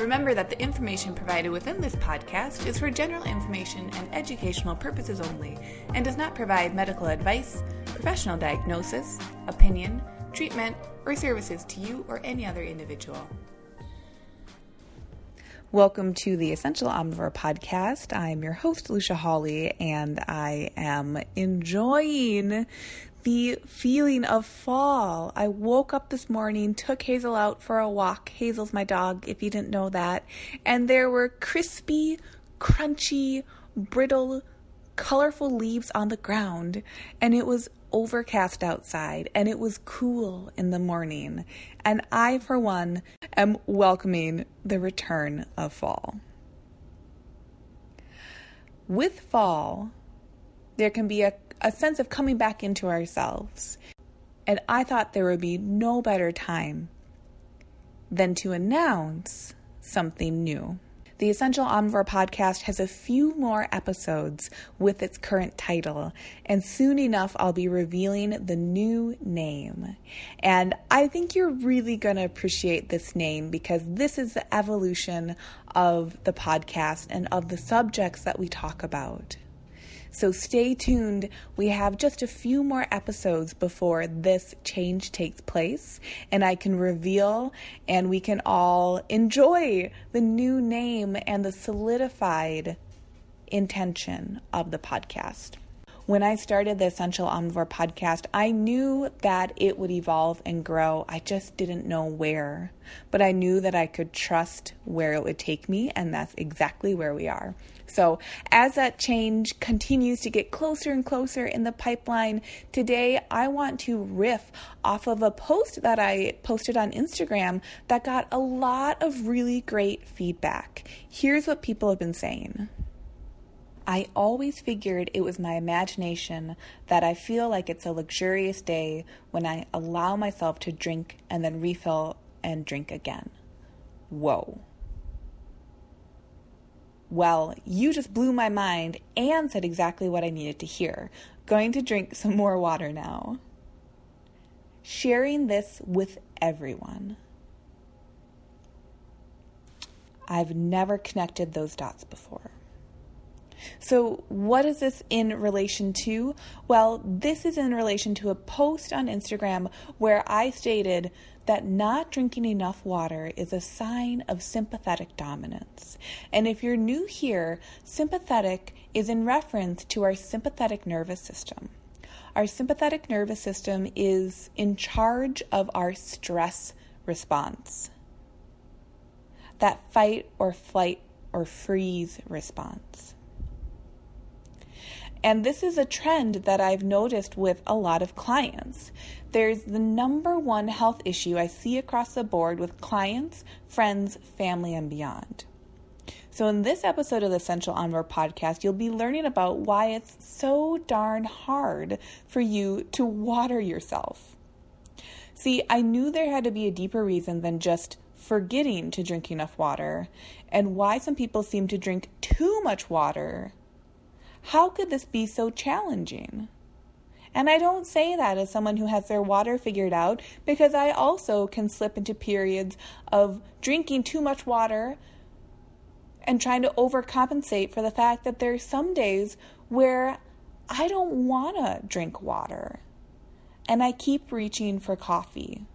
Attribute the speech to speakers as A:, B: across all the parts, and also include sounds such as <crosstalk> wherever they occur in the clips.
A: Remember that the information provided within this podcast is for general information and educational purposes only and does not provide medical advice, professional diagnosis, opinion, treatment, or services to you or any other individual. Welcome to the Essential Omnivore Podcast. I'm your host, Lucia Hawley, and I am enjoying the feeling of fall. I woke up this morning, took Hazel out for a walk. Hazel's my dog, if you didn't know that. And there were crispy, crunchy, brittle, colorful leaves on the ground. And it was overcast outside and it was cool in the morning. And I, for one, am welcoming the return of fall. With fall, there can be a a sense of coming back into ourselves. And I thought there would be no better time than to announce something new. The Essential Omnivore podcast has a few more episodes with its current title, and soon enough I'll be revealing the new name. And I think you're really going to appreciate this name because this is the evolution of the podcast and of the subjects that we talk about. So stay tuned. We have just a few more episodes before this change takes place, and I can reveal and we can all enjoy the new name and the solidified intention of the podcast. When I started the Essential Omnivore podcast, I knew that it would evolve and grow. I just didn't know where. But I knew that I could trust where it would take me, and that's exactly where we are. So, as that change continues to get closer and closer in the pipeline, today I want to riff off of a post that I posted on Instagram that got a lot of really great feedback. Here's what people have been saying. I always figured it was my imagination that I feel like it's a luxurious day when I allow myself to drink and then refill and drink again. Whoa. Well, you just blew my mind and said exactly what I needed to hear. Going to drink <laughs> some more water now. Sharing this with everyone. I've never connected those dots before. So, what is this in relation to? Well, this is in relation to a post on Instagram where I stated that not drinking enough water is a sign of sympathetic dominance. And if you're new here, sympathetic is in reference to our sympathetic nervous system. Our sympathetic nervous system is in charge of our stress response. That fight or flight or freeze response. And this is a trend that I've noticed with a lot of clients. There's the number one health issue I see across the board with clients, friends, family, and beyond. So, in this episode of the Essential Omnivore podcast, you'll be learning about why it's so darn hard for you to water yourself. See, I knew there had to be a deeper reason than just forgetting to drink enough water, and why some people seem to drink too much water how could this be so challenging? And I don't say that as someone who has their water figured out because I also can slip into periods of drinking too much water and trying to overcompensate for the fact that there's some days where I don't want to drink water and I keep reaching for coffee.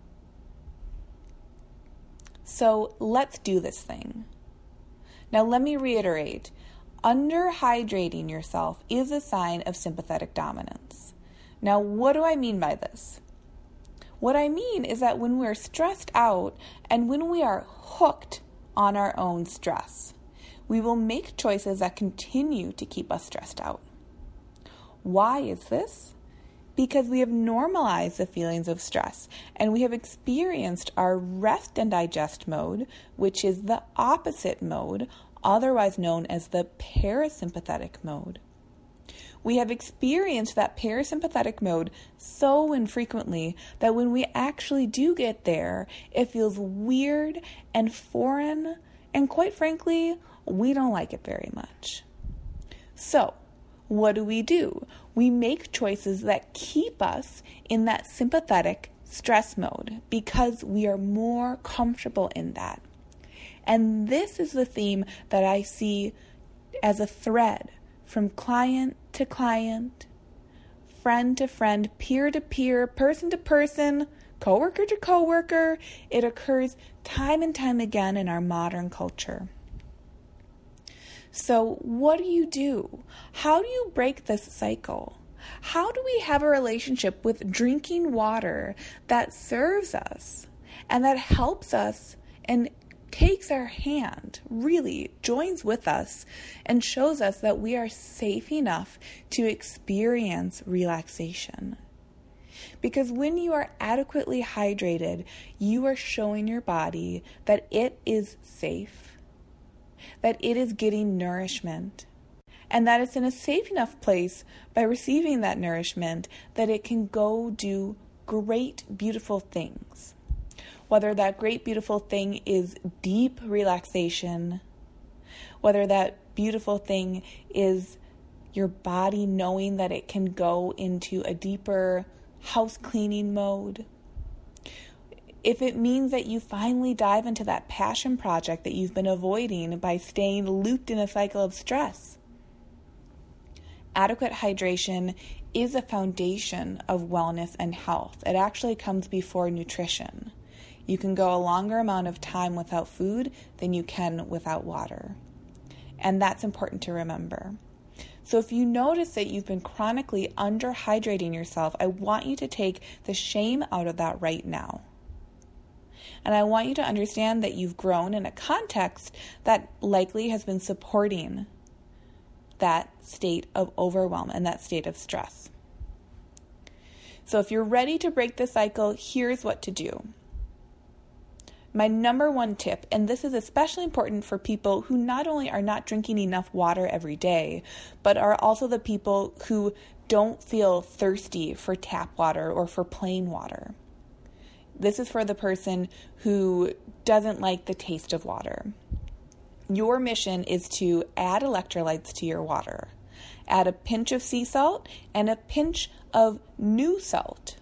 A: So let's do this thing. Now, let me reiterate underhydrating yourself is a sign of sympathetic dominance. Now, what do I mean by this? What I mean is that when we're stressed out and when we are hooked on our own stress, we will make choices that continue to keep us stressed out. Why is this? Because we have normalized the feelings of stress and we have experienced our rest and digest mode, which is the opposite mode otherwise known as the parasympathetic mode. We have experienced that parasympathetic mode so infrequently that when we actually do get there, it feels weird and foreign, and quite frankly, we don't like it very much. So, what do we do? We make choices that keep us in that sympathetic stress mode because we are more comfortable in that. And this is the theme that I see as a thread from client to client, friend to friend, peer to peer, person to person, coworker to coworker. It occurs time and time again in our modern culture. So, what do you do? How do you break this cycle? How do we have a relationship with drinking water that serves us and that helps us and takes our hand, really joins with us, and shows us that we are safe enough to experience relaxation? Because when you are adequately hydrated, you are showing your body that it is safe, that it is getting nourishment, and that it's in a safe enough place by receiving that nourishment that it can go do great, beautiful things. Whether that great, beautiful thing is deep relaxation, whether that beautiful thing is your body knowing that it can go into a deeper house cleaning mode. If it means that you finally dive into that passion project that you've been avoiding by staying looped in a cycle of stress, adequate hydration is a foundation of wellness and health. It actually comes before nutrition. You can go a longer amount of time without food than you can without water. And that's important to remember. So, if you notice that you've been chronically underhydrating yourself, I want you to take the shame out of that right now. And I want you to understand that you've grown in a context that likely has been supporting that state of overwhelm and that state of stress. So, if you're ready to break the cycle, here's what to do. My number one tip, and this is especially important for people who not only are not drinking enough water every day, but are also the people who don't feel thirsty for tap water or for plain water. This is for the person who doesn't like the taste of water. Your mission is to add electrolytes to your water. Add a pinch of sea salt and a pinch of Nu-Salt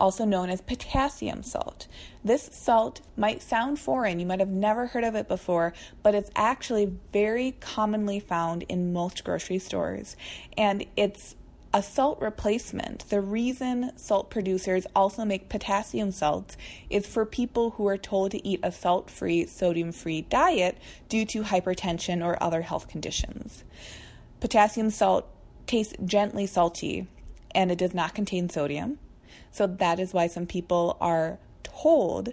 A: also known as potassium salt. This salt might sound foreign, you might have never heard of it before, but it's actually very commonly found in most grocery stores. And it's a salt replacement. The reason salt producers also make potassium salts is for people who are told to eat a salt free, sodium free diet due to hypertension or other health conditions. Potassium salt tastes gently salty and it does not contain sodium. So that is why some people are told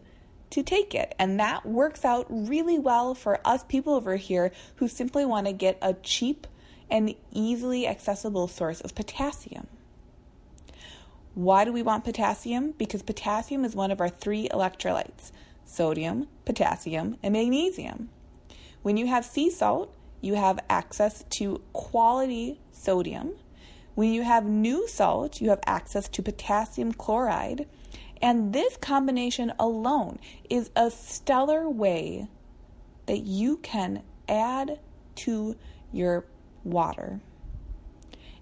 A: to take it. And that works out really well for us people over here who simply want to get a cheap and easily accessible source of potassium. Why do we want potassium? Because potassium is one of our three electrolytes sodium, potassium, and magnesium. When you have sea salt, you have access to quality sodium when you have Nu-Salt, you have access to potassium chloride. And this combination alone is a stellar way that you can add to your water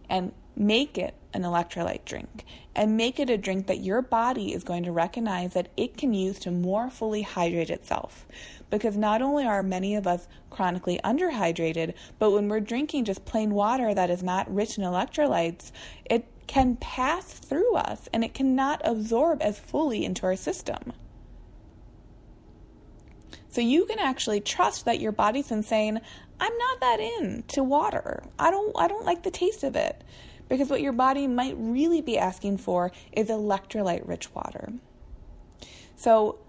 A: and make it an electrolyte drink and make it a drink that your body is going to recognize that it can use to more fully hydrate itself. Because not only are many of us chronically underhydrated, but when we're drinking just plain water that is not rich in electrolytes, it can pass through us and it cannot absorb as fully into our system. So you can actually trust that your body's been saying, I'm not that into water. I don't I don't like the taste of it because what your body might really be asking for is electrolyte rich water. So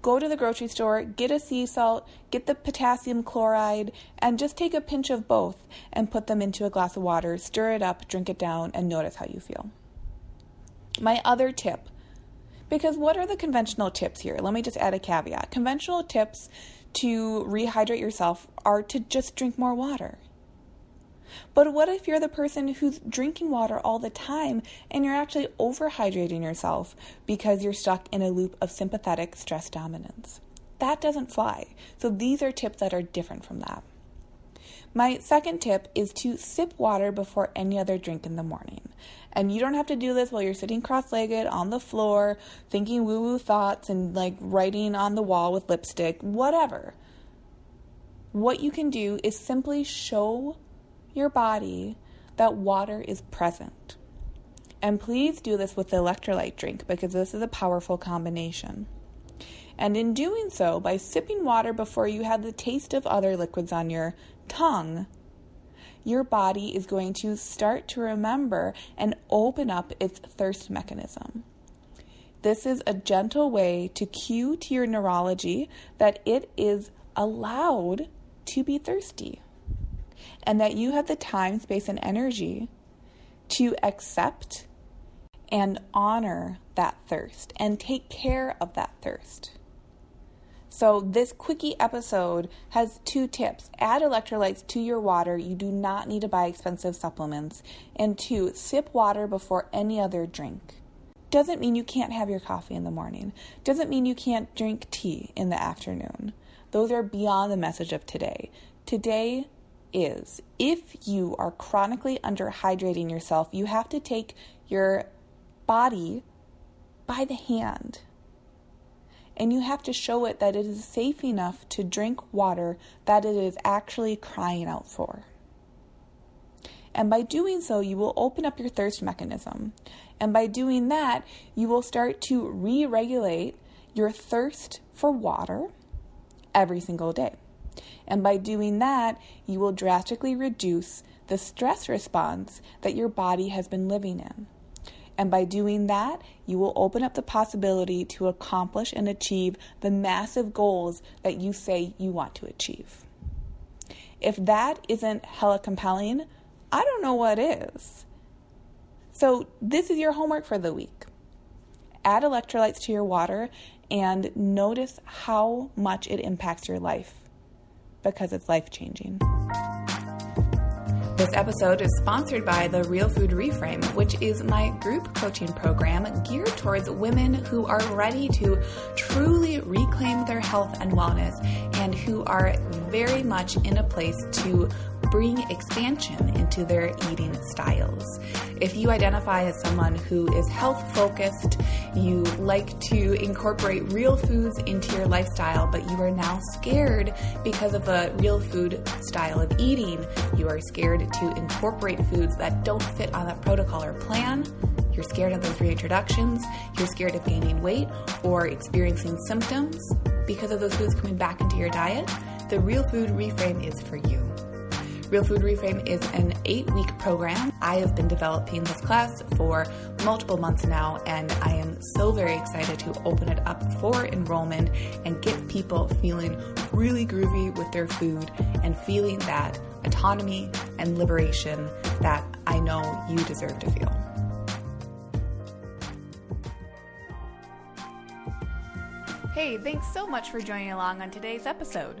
A: go to the grocery store, get a sea salt, get the potassium chloride, and just take a pinch of both and put them into a glass of water, stir it up, drink it down, and notice how you feel. My other tip, because what are the conventional tips here? Let me just add a caveat. Conventional tips to rehydrate yourself are to just drink more water. But what if you're the person who's drinking water all the time and you're actually overhydrating yourself because you're stuck in a loop of sympathetic stress dominance? That doesn't fly. So these are tips that are different from that. My second tip is to sip water before any other drink in the morning. And you don't have to do this while you're sitting cross legged on the floor, thinking woo woo thoughts and like writing on the wall with lipstick, whatever. What you can do is simply show your body that water is present. And please do this with the electrolyte drink because this is a powerful combination. And in doing so, by sipping water before you have the taste of other liquids on your tongue, your body is going to start to remember and open up its thirst mechanism. This is a gentle way to cue to your neurology that it is allowed to be thirsty and that you have the time, space, and energy to accept and honor that thirst and take care of that thirst. So, this quickie episode has two tips. Add electrolytes to your water. You do not need to buy expensive supplements. And two, sip water before any other drink. Doesn't mean you can't have your coffee in the morning, doesn't mean you can't drink tea in the afternoon. Those are beyond the message of today. Today is if you are chronically underhydrating yourself, you have to take your body by the hand and you have to show it that it is safe enough to drink water that it is actually crying out for. And by doing so, you will open up your thirst mechanism. And by doing that, you will start to re regulate your thirst for water every single day. And by doing that, you will drastically reduce the stress response that your body has been living in. And by doing that, you will open up the possibility to accomplish and achieve the massive goals that you say you want to achieve. If that isn't hella compelling, I don't know what is. So, this is your homework for the week. Add electrolytes to your water and notice how much it impacts your life because it's life changing. This episode is sponsored by the Real Food Reframe, which is my group coaching program geared towards women who are ready to truly reclaim their health and wellness and who are very much in a place to bring expansion into their eating styles. If you identify as someone who is health focused, you like to incorporate real foods into your lifestyle, but you are now scared because of a real food style of eating, you are scared to incorporate foods that don't fit on that protocol or plan. You're scared of those reintroductions, you're scared of gaining weight or experiencing symptoms because of those foods coming back into your diet, the Real Food Reframe is for you. Real Food Reframe is an eight week program. I have been developing this class for multiple months now, and I am so very excited to open it up for enrollment and get people feeling really groovy with their food and feeling that autonomy and liberation that I know you deserve to feel. Hey, thanks so much for joining along on today's episode.